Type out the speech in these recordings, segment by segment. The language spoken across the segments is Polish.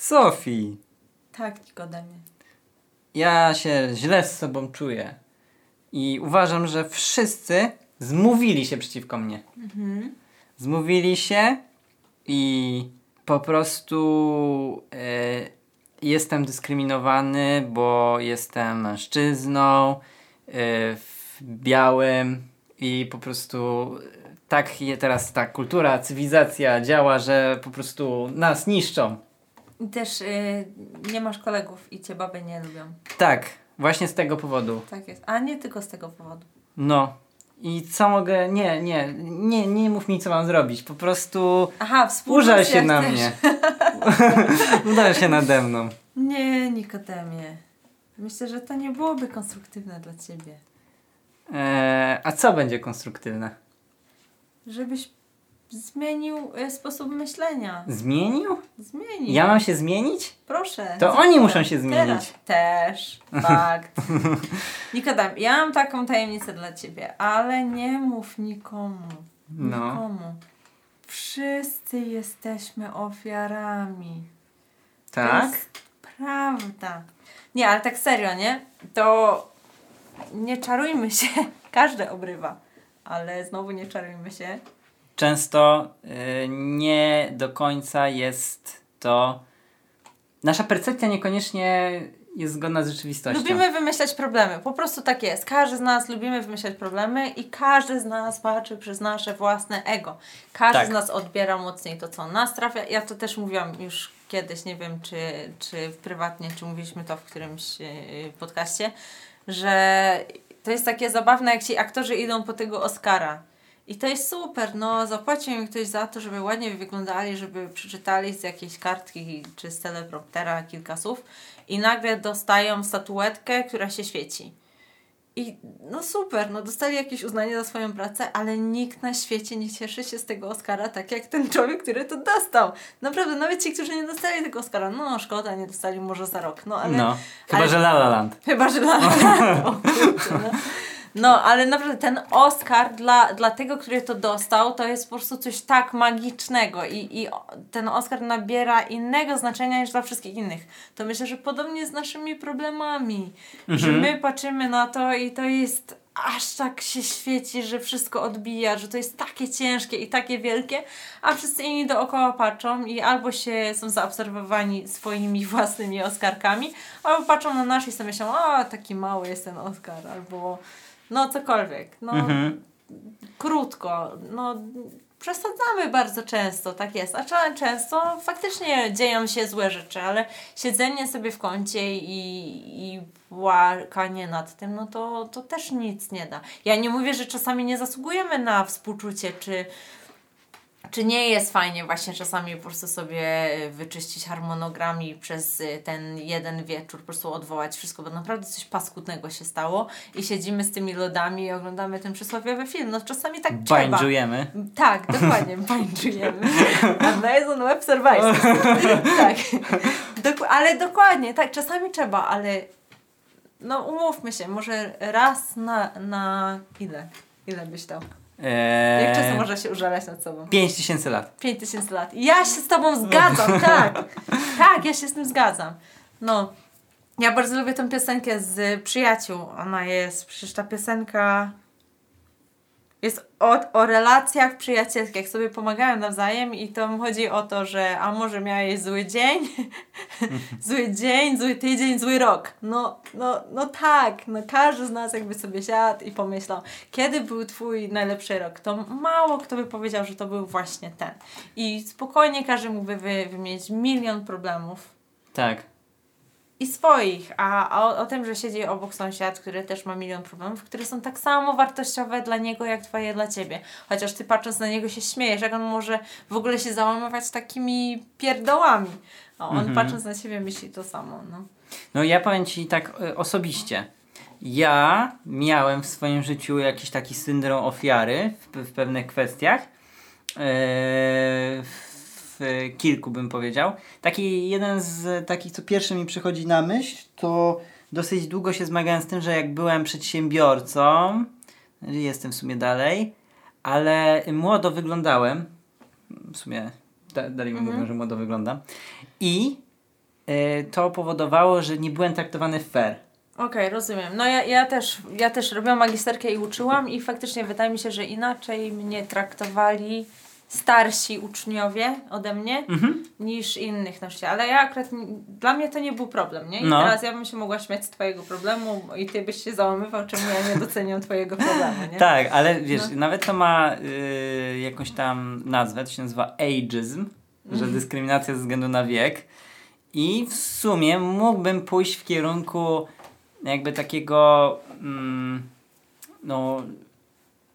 Sofii, Tak, Nikodemie. ja się źle z sobą czuję. I uważam, że wszyscy zmówili się przeciwko mnie. Zmówili się i po prostu e, jestem dyskryminowany, bo jestem mężczyzną, e, w białym i po prostu tak je teraz ta kultura, cywilizacja działa, że po prostu nas niszczą. I też y, nie masz kolegów i cię baby nie lubią. Tak, właśnie z tego powodu. Tak jest. A nie tylko z tego powodu. No. I co mogę. Nie, nie, nie, nie mów mi, co mam zrobić. Po prostu Aha, współczucie użal się na chcesz. mnie. Użal się nade mną. Nie, Nikodemie. Myślę, że to nie byłoby konstruktywne dla ciebie. Eee, a co będzie konstruktywne? Żebyś zmienił y, sposób myślenia. Zmienił? Zmienił. Ja mam się zmienić? Proszę. To oni muszą się zmienić. Teraz. Też. Fakt. Nikodem, ja mam taką tajemnicę dla ciebie, ale nie mów nikomu. No. Nikomu. Wszyscy jesteśmy ofiarami. To Tak? jest prawda. Nie, ale tak serio, nie? To nie czarujmy się. Każdy obrywa. Ale znowu nie czarujmy się. Często y, nie do końca jest to. Nasza percepcja niekoniecznie jest zgodna z rzeczywistością. Lubimy wymyślać problemy. Po prostu tak jest. Każdy z nas lubimy wymyślać problemy i każdy z nas patrzy przez nasze własne ego. Każdy Tak. z nas odbiera mocniej to, co nas trafia. Ja to też mówiłam już kiedyś, nie wiem czy, czy prywatnie, czy mówiliśmy to w którymś yy, podcaście, że to jest takie zabawne, jak ci aktorzy idą po tego Oscara. I to jest super, no zapłacił im ktoś za to, żeby ładnie wyglądali, żeby przeczytali z jakiejś kartki czy z telepromptera kilka słów i nagle dostają statuetkę, która się świeci. I no super, no dostali jakieś uznanie za swoją pracę, ale nikt na świecie nie cieszy się z tego Oscara tak jak ten człowiek, który to dostał. Naprawdę, nawet ci, którzy nie dostali tego Oscara, no szkoda, nie dostali może za rok, no ale... No. Chyba, ale- że La La Land. Chyba, że dla... o, kurczę, no. No, ale naprawdę ten Oscar dla, dla tego, który to dostał, to jest po prostu coś tak magicznego i, i ten Oscar nabiera innego znaczenia niż dla wszystkich innych. To myślę, że podobnie z naszymi problemami, że my patrzymy na to i to jest aż tak się świeci, że wszystko odbija, że to jest takie ciężkie i takie wielkie, a wszyscy inni dookoła patrzą i albo się są zaobserwowani swoimi własnymi Oscarkami, albo patrzą na nasz i sobie myślą, o, taki mały jest ten Oscar, albo no cokolwiek. No, Mhm. krótko, no przesadzamy bardzo często, tak jest. A często faktycznie dzieją się złe rzeczy, ale siedzenie sobie w kącie i, i płakanie nad tym, no to, to też nic nie da. Ja nie mówię, że czasami nie zasługujemy na współczucie, czy czy nie jest fajnie właśnie czasami po prostu sobie y, wyczyścić harmonogram i przez y, ten jeden wieczór po prostu odwołać wszystko, bo naprawdę coś paskudnego się stało i siedzimy z tymi lodami i oglądamy ten przysłowiowy film. No czasami tak trzeba. Bańdżujemy. Tak, dokładnie, bańczujemy. Amazon Web Services. tak. Dok- ale dokładnie, tak, czasami trzeba, ale no umówmy się, może raz na, na ile? Ile byś dał? Eee, Jak często można się użalać nad sobą? 5 tysięcy lat. 5000 lat. Ja się z tobą zgadzam, tak. Tak, ja się z tym zgadzam. No. Ja bardzo lubię tę piosenkę z przyjaciół. Ona jest, przecież ta piosenka jest o, o relacjach przyjacielskich, jak sobie pomagają nawzajem i to chodzi o to, że a może miałeś zły dzień, zły dzień, zły tydzień, zły rok. No, no, no tak, no każdy z nas jakby sobie siadł i pomyślał, kiedy był twój najlepszy rok, to mało kto by powiedział, że to był właśnie ten. I spokojnie każdy mógłby wy, wymienić milion problemów Tak. I swoich, a, a o, o tym, że siedzi obok sąsiad, który też ma milion problemów, które są tak samo wartościowe dla niego, jak twoje dla ciebie. Chociaż ty patrząc na niego się śmiejesz, jak on może w ogóle się załamywać takimi pierdołami. A on patrząc na ciebie myśli to samo. No. No ja powiem Ci tak e, osobiście. Ja miałem w swoim życiu jakiś taki syndrom ofiary w, w pewnych kwestiach. W kilku bym powiedział. Taki jeden z takich, co pierwszy mi przychodzi na myśl, to dosyć długo się zmagałem z tym, że jak byłem przedsiębiorcą, jestem w sumie dalej, ale młodo wyglądałem. W sumie da, dalej mówią, że młodo wyglądam. I y, to powodowało, że nie byłem traktowany fair. Okej, rozumiem. No ja, ja, też, ja też robiłam magisterkę i uczyłam i faktycznie wydaje mi się, że inaczej mnie traktowali starsi uczniowie ode mnie Mhm. niż innych nauczycieli. Ale ja akurat, dla mnie to nie był problem, nie? I No. teraz ja bym się mogła śmiać z twojego problemu i ty byś się załamywał, czemu ja nie doceniam twojego problemu, nie? Tak, ale wiesz, No. nawet to ma y, jakąś tam nazwę, to się nazywa ageism, że Mhm. dyskryminacja ze względu na wiek. I w sumie mógłbym pójść w kierunku jakby takiego mm, no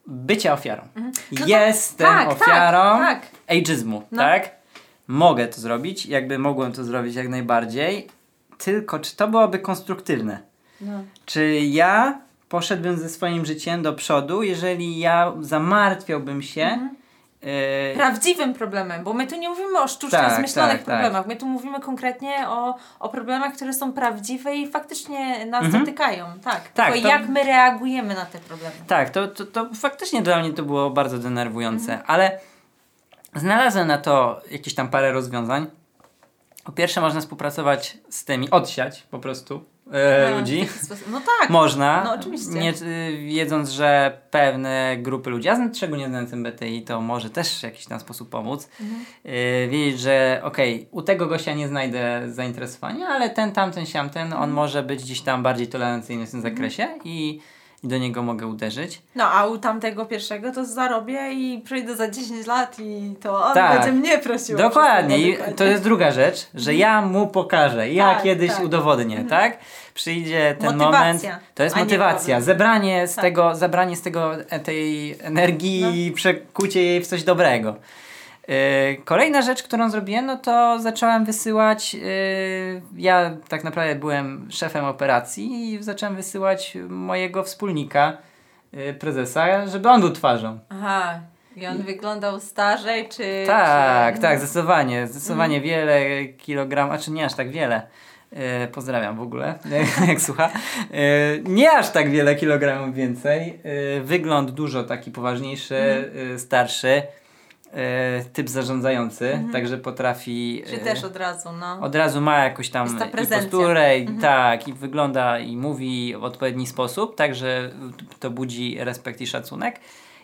bycia ofiarą. No to- Jestem tak, ofiarą tak, tak. ageizmu, No. tak? Mogę to zrobić, jakby mogłem to zrobić jak najbardziej. Tylko czy to byłoby konstruktywne? No. Czy ja poszedłbym ze swoim życiem do przodu, jeżeli ja zamartwiałbym się. Mhm. Y, Prawdziwym problemem, bo my tu nie mówimy o sztucznie Tak, zmyślonych tak, tak. problemach, my tu mówimy konkretnie o, o problemach, które są prawdziwe i faktycznie nas Mhm. dotykają, tak. Tak, to- jak my reagujemy na te problemy. tak, to, to, to faktycznie dla mnie to było bardzo denerwujące, Mhm. ale znalazłem na to jakieś tam parę rozwiązań. Po pierwsze, można współpracować z tymi, odsiać po prostu e, No, ludzi. No tak. Można, No, oczywiście. Nie, y, wiedząc, że pewne grupy ludzi, a z- szczególnie znając MBTI, to może też w jakiś tam sposób pomóc. Mhm. Y, wiedzieć, że okej, u tego gościa nie znajdę zainteresowania, ale ten, tamten, siamten, Mhm. on może być gdzieś tam bardziej tolerancyjny w tym zakresie i, i do niego mogę uderzyć. No a u tamtego pierwszego to zarobię i przyjdę za 10 lat i to on Tak. będzie mnie prosił. Dokładnie. I to jest druga rzecz, że ja mu pokażę, ja Tak, kiedyś tak. udowodnię, tak? Przyjdzie ten Motywacja, moment. To jest motywacja. Zebranie z Tak. tego, zabranie z tego e, tej energii No. i przekucie jej w coś dobrego. Yy, Kolejna rzecz, którą zrobiłem, no to zacząłem wysyłać. Yy, ja tak naprawdę byłem szefem operacji i zacząłem wysyłać mojego wspólnika, yy, prezesa, żeby on był twarzą. Aha. I on wyglądał starzej, czy... Tak, czy... tak, zdecydowanie. Zdecydowanie Mhm. wiele kilogramów, a czy nie aż tak wiele. Pozdrawiam w ogóle, jak słucha. E, nie aż tak wiele kilogramów więcej. Wygląd dużo taki poważniejszy, e, starszy. E, typ zarządzający, także potrafi. Mhm. Czy e, też od razu, no. od razu ma jakąś tam i posturę, i, Mhm. tak, i wygląda i mówi w odpowiedni sposób, także to budzi respekt i szacunek.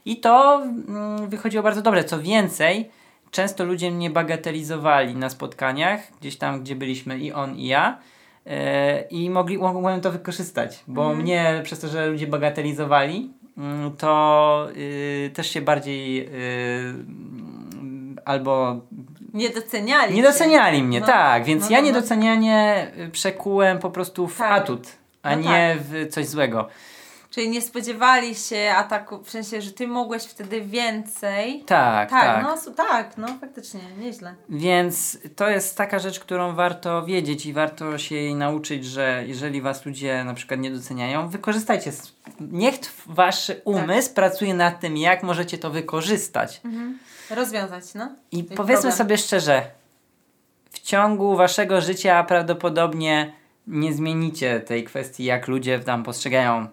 I to mm, wychodziło bardzo dobre. Co więcej, często ludzie mnie bagatelizowali na spotkaniach, gdzieś tam, gdzie byliśmy i on, i ja. e, I mogli, mogłem to wykorzystać, bo Mhm. mnie przez to, że ludzie bagatelizowali, mm, to y, też się bardziej y, albo Nie doceniali nie doceniali mnie, No. tak, więc No, ja no, no. niedocenianie y, przekułem po prostu w Tak. atut, a No nie w coś złego. Czyli nie spodziewali się ataku, w sensie, że ty mogłeś wtedy więcej. Tak, Tak, tak. no tak, no faktycznie, nieźle. Więc to jest taka rzecz, którą warto wiedzieć i warto się jej nauczyć, że jeżeli was ludzie na przykład nie doceniają, wykorzystajcie. Niech wasz Tak. umysł pracuje nad tym, jak możecie to wykorzystać. Rozwiązać, no. I powiedzmy problem. sobie szczerze, w ciągu waszego życia prawdopodobnie nie zmienicie tej kwestii, jak ludzie tam postrzegają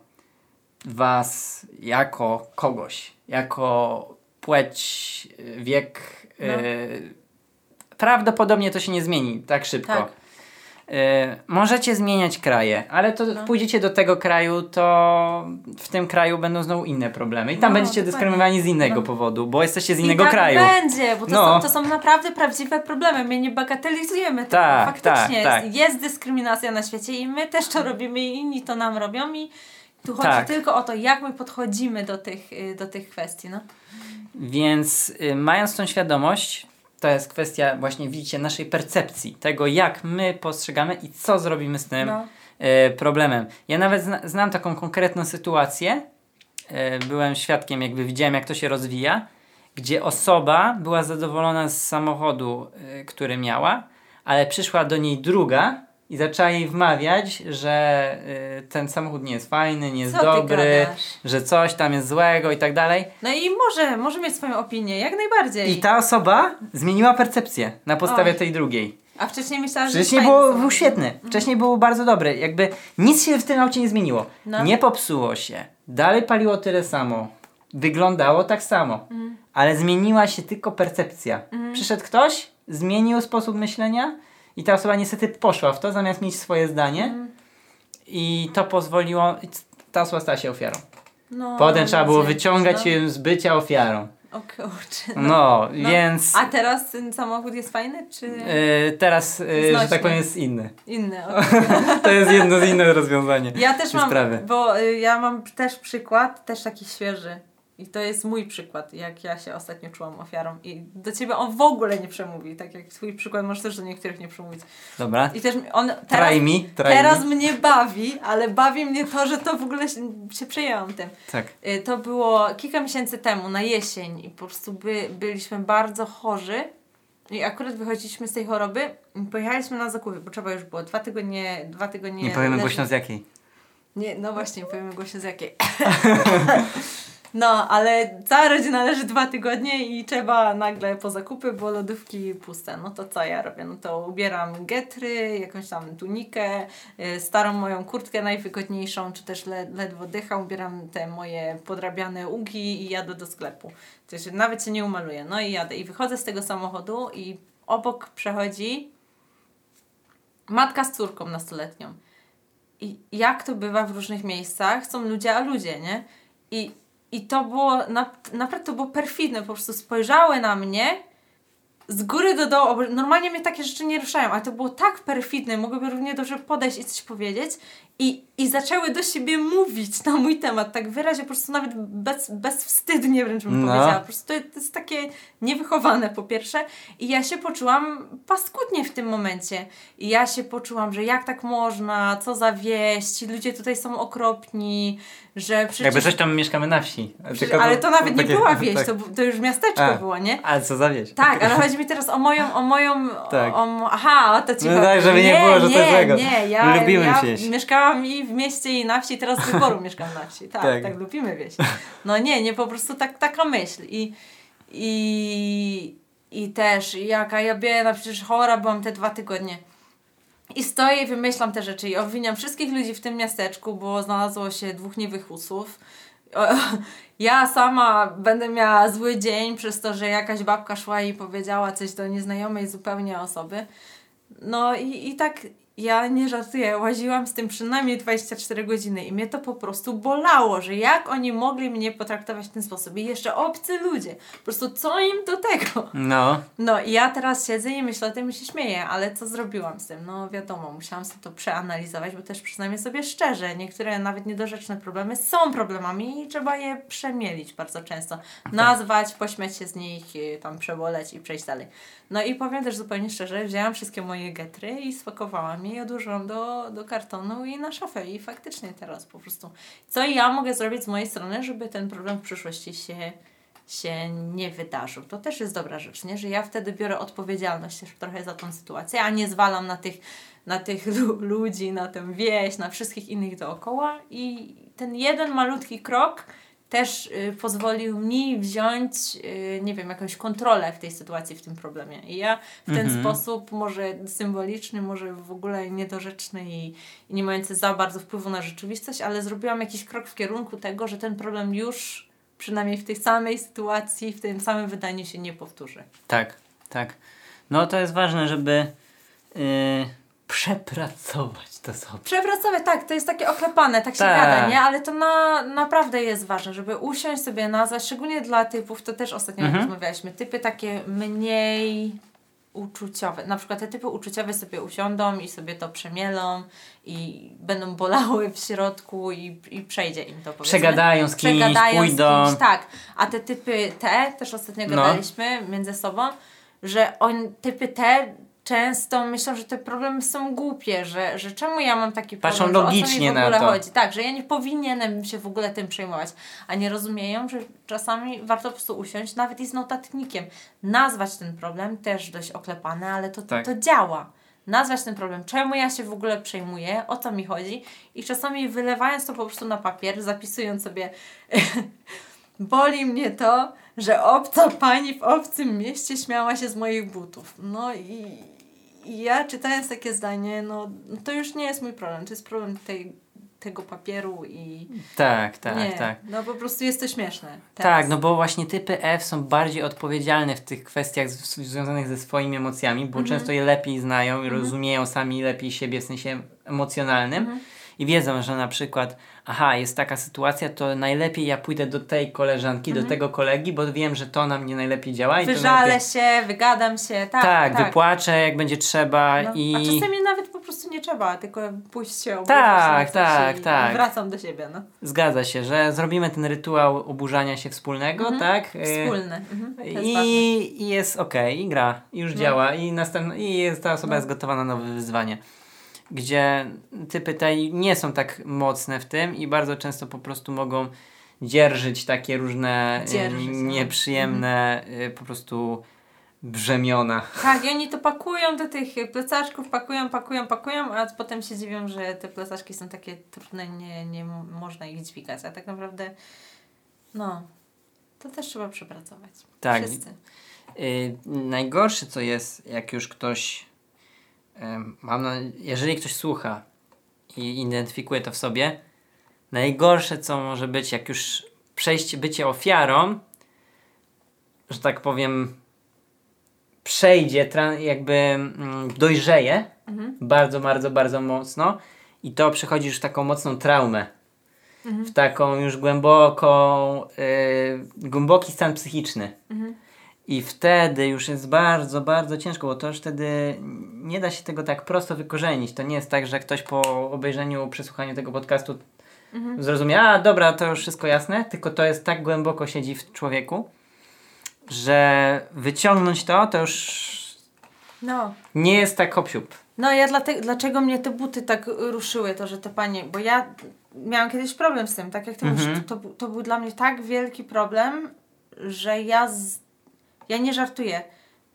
was jako kogoś, jako płeć, wiek. No. y, prawdopodobnie to się nie zmieni tak szybko. Tak. Y, możecie zmieniać kraje, ale to No. pójdziecie do tego kraju, to w tym kraju będą znowu inne problemy. I tam No, będziecie dokładnie. dyskryminowani z innego No. powodu, bo jesteście z innego I tak kraju. będzie, bo to, No. są, to są naprawdę prawdziwe problemy. My nie bagatelizujemy tego. Tak, Faktycznie tak, jest, tak. jest dyskryminacja na świecie i my też to robimy i inni to nam robią i tu chodzi Tak. tylko o to, jak my podchodzimy do tych, y, do tych kwestii, no. Więc y, mając tą świadomość, to jest kwestia właśnie, widzicie, naszej percepcji, tego jak my postrzegamy i co zrobimy z tym No. y, problemem. Ja nawet zna, znam taką konkretną sytuację, y, byłem świadkiem, jakby widziałem jak to się rozwija, gdzie osoba była zadowolona z samochodu, y, który miała, ale przyszła do niej druga i zaczęła jej wmawiać, że y, ten samochód nie jest fajny, nie jest Co ty dobry, gadasz? że coś tam jest złego i tak dalej. No i może, może mieć swoją opinię, jak najbardziej. I ta osoba zmieniła percepcję na podstawie Oj. tej drugiej. A wcześniej myślałam, że Wcześniej fajny było, był świetny, wcześniej był bardzo dobry. Jakby nic się w tym aucie nie zmieniło. No. Nie popsuło się. Dalej paliło tyle samo. Wyglądało tak samo. Ale zmieniła się tylko percepcja. Przyszedł ktoś, zmienił sposób myślenia i ta osoba niestety poszła w to, zamiast mieć swoje zdanie i to pozwoliło, ta osoba stała się ofiarą. No, Potem trzeba było wyciągać no. ją z bycia ofiarą. O kurczę. No, więc A teraz ten samochód jest fajny, czy y, teraz, y, że tak powiem, jest inny. inny? Okej. To jest jedno z innych rozwiązanie. Ja też mam, sprawy. bo y, ja mam też przykład, też taki świeży. I to jest mój przykład, jak ja się ostatnio czułam ofiarą. I do ciebie on w ogóle nie przemówi, tak jak twój przykład możesz też do niektórych nie przemówić. Dobra. I też mi- on teraz, Try me, try teraz me. mnie bawi, ale bawi mnie to, że to w ogóle się, się przejęłam tym. Tak. Y, To było kilka miesięcy temu, na jesień i po prostu by, byliśmy bardzo chorzy i akurat wychodziliśmy z tej choroby i pojechaliśmy na zakupy, bo trzeba już było dwa tygodnie, dwa tygodnie Nie powiemy leży- głośno z jakiej. Nie, no właśnie, powiemy głośno z jakiej. No, ale cała rodzina leży dwa tygodnie i trzeba nagle po zakupy, bo lodówki puste. No to co ja robię? No to ubieram getry, jakąś tam tunikę, y, starą moją kurtkę najwygodniejszą, czy też le, ledwo dycham, ubieram te moje podrabiane ugi i jadę do sklepu. Się, nawet się nie umaluję. No i jadę. I wychodzę z tego samochodu i obok przechodzi matka z córką nastoletnią. I jak to bywa w różnych miejscach, są ludzie a ludzie, nie? I, i to było, na, naprawdę to było perfidne, po prostu spojrzały na mnie z góry do dołu, normalnie mnie takie rzeczy nie ruszają, ale to było tak perfidne, mogłyby równie dobrze podejść i coś powiedzieć i, i zaczęły do siebie mówić na mój temat, tak wyraźnie, po prostu nawet bez, bezwstydnie wręcz bym No. powiedziała, po prostu to, to jest takie niewychowane po pierwsze i ja się poczułam paskudnie w tym momencie i ja się poczułam, że jak tak można, co za wieść, ludzie tutaj są okropni, że przecież... Jakby coś tam mieszkamy na wsi. Tylko ale to nawet nie była wieś, tak. to, to już miasteczko A. było, nie? Ale co za wieś. Tak, ale chodzi mi teraz o moją, o moją, Tak. o, o, aha, o to ci No tak, żeby nie było, że nie, to złego. Nie, ja, Lubimy ja wieś. mieszkałam i w mieście i na wsi, teraz z wyboru mieszkam na wsi. Tak, tak, Tak. lubimy wieś. No nie, nie, po prostu tak, taka myśl i, i, i też jaka ja biedna, przecież chora byłam te dwa tygodnie. I stoję i wymyślam te rzeczy i obwiniam wszystkich ludzi w tym miasteczku, bo znalazło się dwóch niewychusów. Ja sama będę miała zły dzień przez to, że jakaś babka szła i powiedziała coś do nieznajomej zupełnie osoby. No i, i tak ja nie żartuję, łaziłam z tym przynajmniej 24 godziny i mnie to po prostu bolało, że jak oni mogli mnie potraktować w ten sposób i jeszcze obcy ludzie. Po prostu co im do tego? No, No i ja teraz siedzę i myślę o tym i się śmieję, ale co zrobiłam z tym? No wiadomo, musiałam sobie to przeanalizować, bo też przyznajmy sobie szczerze, niektóre nawet niedorzeczne problemy są problemami i trzeba je przemielić bardzo często. Nazwać, pośmiać się z nich, y, tam przeboleć i przejść dalej. No i powiem też zupełnie szczerze, wzięłam wszystkie moje getry i spakowałam je i odłożyłam do, do kartonu i na szafę i faktycznie teraz po prostu. Co ja mogę zrobić z mojej strony, żeby ten problem w przyszłości się się nie wydarzył. To też jest dobra rzecz, nie? że ja wtedy biorę odpowiedzialność też trochę za tą sytuację, a nie zwalam na tych, na tych lu- ludzi, na tę wieś, na wszystkich innych dookoła i ten jeden malutki krok też y, pozwolił mi wziąć, y, nie wiem, jakąś kontrolę w tej sytuacji, w tym problemie. I ja w ten Mhm. sposób, może symboliczny, może w ogóle niedorzeczny i, i nie mający za bardzo wpływu na rzeczywistość, ale zrobiłam jakiś krok w kierunku tego, że ten problem już przynajmniej w tej samej sytuacji, w tym samym wydaniu się nie powtórzy. tak, tak. No to jest ważne, żeby yy, przepracować to sobie. Przepracować, tak, to jest takie oklepane, tak się Tak. gada, nie? Ale to na, naprawdę jest ważne, żeby usiąść sobie nazwać, szczególnie dla typów, to też ostatnio Mhm. rozmawialiśmy, typy takie mniej uczuciowe. Na przykład te typy uczuciowe sobie usiądą i sobie to przemielą i będą bolały w środku i, i przejdzie im to powiedzmy. Przegadają z kimś, Przegadają pójdą. z kimś, tak. A te typy T, też ostatnio No. gadaliśmy między sobą, że on, typy T często myślą, że te problemy są głupie, że, że czemu ja mam taki problem, Patrzą że o co logicznie mi w ogóle to. chodzi. Tak, że ja nie powinienem się w ogóle tym przejmować, a nie rozumieją, że czasami warto po prostu usiąść, nawet i z notatnikiem, nazwać ten problem, też dość oklepane, ale to, to, Tak. to działa. Nazwać ten problem, czemu ja się w ogóle przejmuję, o co mi chodzi i czasami wylewając to po prostu na papier, zapisując sobie boli mnie to, że obca pani w obcym mieście śmiała się z moich butów. No i, i ja czytając takie zdanie, no to już nie jest mój problem, to jest problem tej tego papieru i... Tak, tak, nie, tak. no po prostu jest to śmieszne. Tak, no bo właśnie typy F są bardziej odpowiedzialne w tych kwestiach z, związanych ze swoimi emocjami, bo Mhm. często je lepiej znają i rozumieją sami lepiej siebie w sensie emocjonalnym Mhm. I wiedzą, że na przykład aha, jest taka sytuacja, to najlepiej ja pójdę do tej koleżanki, do tego kolegi, bo wiem, że to na mnie najlepiej działa. i Mhm. Wyżalę najlepiej... się, wygadam się, tak. Tak, tak. wypłaczę jak będzie trzeba No, i... A czasami nawet po prostu nie trzeba, tylko pójść się obudzić Tak, tak, i tak. wracam do siebie, no. Zgadza się, że zrobimy ten rytuał oburzania się wspólnego, tak? Y, Wspólny. Mhm. Jest ważne. I, I jest okej, i gra, i już No. działa, i następna, i jest, ta osoba No. jest gotowa na nowe wyzwanie. Gdzie typy te nie są tak mocne w tym i bardzo często po prostu mogą dzierżyć takie różne y, Dzierżyć, no. nieprzyjemne y, po prostu brzemiona. Tak, i oni to pakują do tych plecaczków, pakują, pakują, pakują, a potem się dziwią, że te plecaczki są takie trudne, nie, nie można ich dźwigać. A tak naprawdę, no, to też trzeba przepracować. Tak. Wszyscy. Y, najgorsze co jest, jak już ktoś, mam na, jeżeli ktoś słucha i identyfikuje to w sobie, najgorsze co może być, jak już przejść bycie ofiarą, że tak powiem, przejdzie, jakby mm, dojrzeje Mhm. bardzo, bardzo, bardzo mocno i to przechodzi już w taką mocną traumę. Mhm. W taką już głęboką, y, głęboki stan psychiczny. Mhm. I wtedy już jest bardzo, bardzo ciężko, bo to już wtedy nie da się tego tak prosto wykorzenić. To nie jest tak, że ktoś po obejrzeniu, przesłuchaniu tego podcastu Mhm. zrozumie, a dobra, to już wszystko jasne, tylko to jest tak głęboko siedzi w człowieku, że wyciągnąć to, to już No. nie jest tak hop siup. No ja dlatego, dlaczego mnie te buty tak ruszyły, to że te panie, bo ja miałam kiedyś problem z tym, tak jak ty Mhm. mówisz, to, to, to był dla mnie tak wielki problem, że ja, z, ja nie żartuję.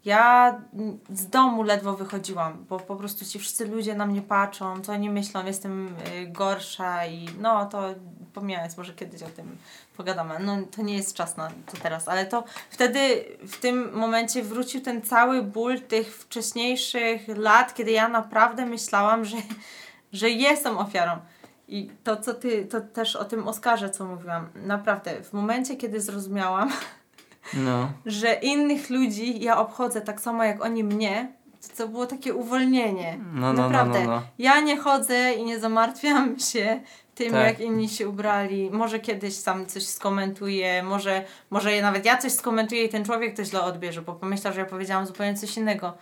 Ja z domu ledwo wychodziłam, bo po prostu ci wszyscy ludzie na mnie patrzą, co oni myślą, jestem y, gorsza i no to pomijając, może kiedyś o tym pogadamy. No to nie jest czas na to teraz, ale to wtedy w tym momencie wrócił ten cały ból tych wcześniejszych lat, kiedy ja naprawdę myślałam, że, że jestem ofiarą. I to, co ty, to też o tym Oskarze, co mówiłam, naprawdę, w momencie, kiedy zrozumiałam, No. że innych ludzi ja obchodzę tak samo jak oni mnie, to, było takie uwolnienie. No, no, Naprawdę. no, no, no. Ja nie chodzę i nie zamartwiam się tym, Tak. jak inni się ubrali. Może kiedyś sam coś skomentuję, może, może nawet ja coś skomentuję i ten człowiek to źle odbierze, bo pomyślał, że ja powiedziałam zupełnie coś innego.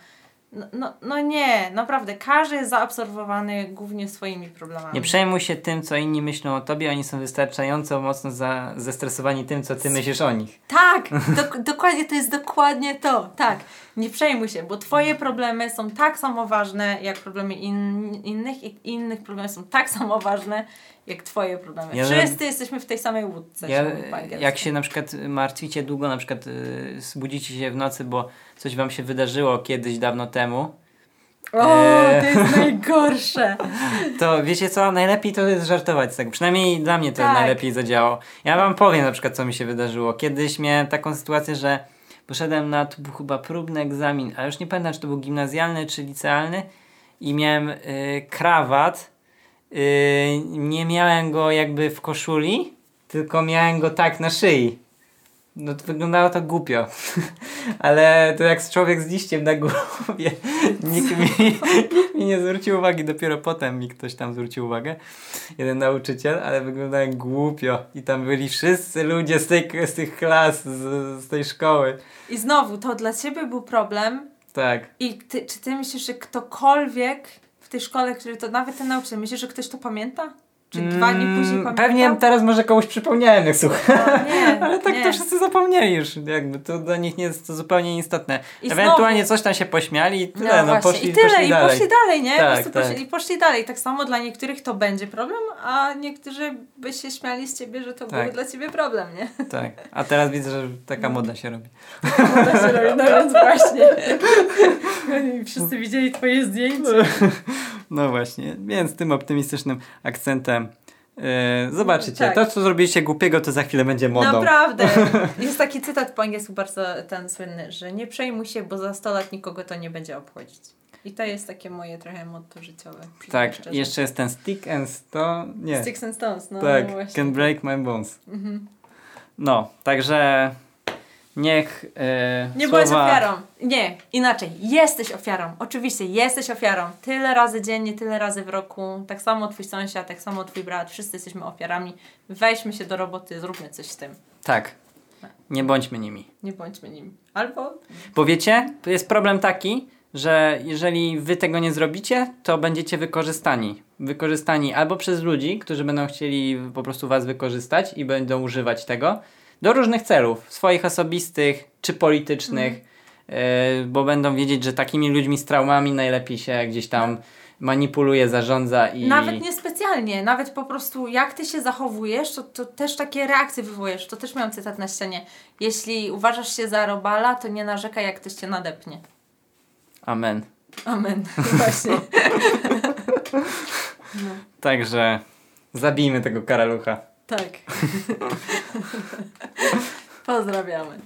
No, no, no nie, naprawdę. Każdy jest zaabsorbowany głównie swoimi problemami. Nie przejmuj się tym, co inni myślą o tobie, oni są wystarczająco mocno za, zestresowani tym, co ty myślisz o nich. Tak, dok- dokładnie, to jest dokładnie to. Tak, nie przejmuj się, bo twoje problemy są tak samo ważne, jak problemy in- innych i innych problemy są tak samo ważne, jak twoje problemy. Ja- Wszyscy jesteśmy w tej samej łódce. Ja, jak się na przykład martwicie długo, na przykład y, zbudzicie się w nocy, bo coś wam się wydarzyło kiedyś dawno temu, O, Eee. to jest najgorsze. to wiecie co, najlepiej to jest żartować z tego. Przynajmniej dla mnie to Tak. najlepiej zadziałało. Ja wam powiem na przykład, co mi się wydarzyło. Kiedyś miałem taką sytuację, że poszedłem na, to był chyba próbny egzamin, ale już nie pamiętam, czy to był gimnazjalny, czy licealny i miałem y, krawat. Y, nie miałem go jakby w koszuli, tylko miałem go tak na szyi. No to wyglądało to głupio. Ale to jak człowiek z liściem na głowie. Nikt mi, nikt mi nie zwrócił uwagi, dopiero potem mi ktoś tam zwrócił uwagę. Jeden nauczyciel, ale wyglądałem głupio. I tam byli wszyscy ludzie z, tej, z tych klas, z, z tej szkoły. I znowu, to dla ciebie był problem Tak. i ty, czy ty myślisz, że ktokolwiek w tej szkole, który to, nawet ten nauczyciel, myślisz, że ktoś to pamięta? Czy dwa dni później Mm, pamiętał? Pewnie teraz może komuś przypomniałem, jak słucham. No, Ale tak nie. to wszyscy zapomnieli już. Jakby to dla nich nie jest to zupełnie istotne. I Ewentualnie znowu- coś tam się pośmiali i tyle. No, No, poszli, I tyle, poszli i dalej. poszli dalej, nie? Tak, tak. Poszli, I poszli dalej. Tak samo dla niektórych to będzie problem, a niektórzy by się śmiali z ciebie, że to Tak. był dla ciebie problem, nie? Tak. A teraz widzę, że taka No. moda się robi. Moda się robi, no więc właśnie. Wszyscy widzieli twoje zdjęcie. No właśnie, więc tym optymistycznym akcentem e, zobaczycie. Tak. To, co zrobiliście głupiego, to za chwilę będzie modą. Naprawdę. Jest taki cytat po angielsku bardzo ten słynny, że nie przejmuj się, bo za 100 lat nikogo to nie będzie obchodzić. I to jest takie moje trochę motto życiowe. Tak, szczerze. jeszcze jest ten stick and stone. Nie. Sticks and Stones, no tak, właśnie. can break my bones. Mhm. No, także niech e, Nie słowa... byłeś ofiarą. Nie, inaczej. Jesteś ofiarą. Oczywiście, jesteś ofiarą. Tyle razy dziennie, tyle razy w roku. Tak samo twój sąsiad, tak samo twój brat. Wszyscy jesteśmy ofiarami. Weźmy się do roboty, zróbmy coś z tym. Tak, nie bądźmy nimi. Nie bądźmy nim. Albo Bo wiecie, jest problem taki, że jeżeli wy tego nie zrobicie, to będziecie wykorzystani. Wykorzystani albo przez ludzi, którzy będą chcieli po prostu was wykorzystać i będą używać tego do różnych celów, swoich osobistych czy politycznych, yy, bo będą wiedzieć, że takimi ludźmi z traumami najlepiej się gdzieś tam manipuluje, zarządza i... Nawet niespecjalnie, nawet po prostu jak ty się zachowujesz, to, to też takie reakcje wywołujesz. To też miałam cytat na ścianie. Jeśli uważasz się za robala, to nie narzekaj, jak ktoś cię nadepnie. Amen. Amen. Właśnie. No, Także zabijmy tego karalucha. Tak. Pozdrawiamy.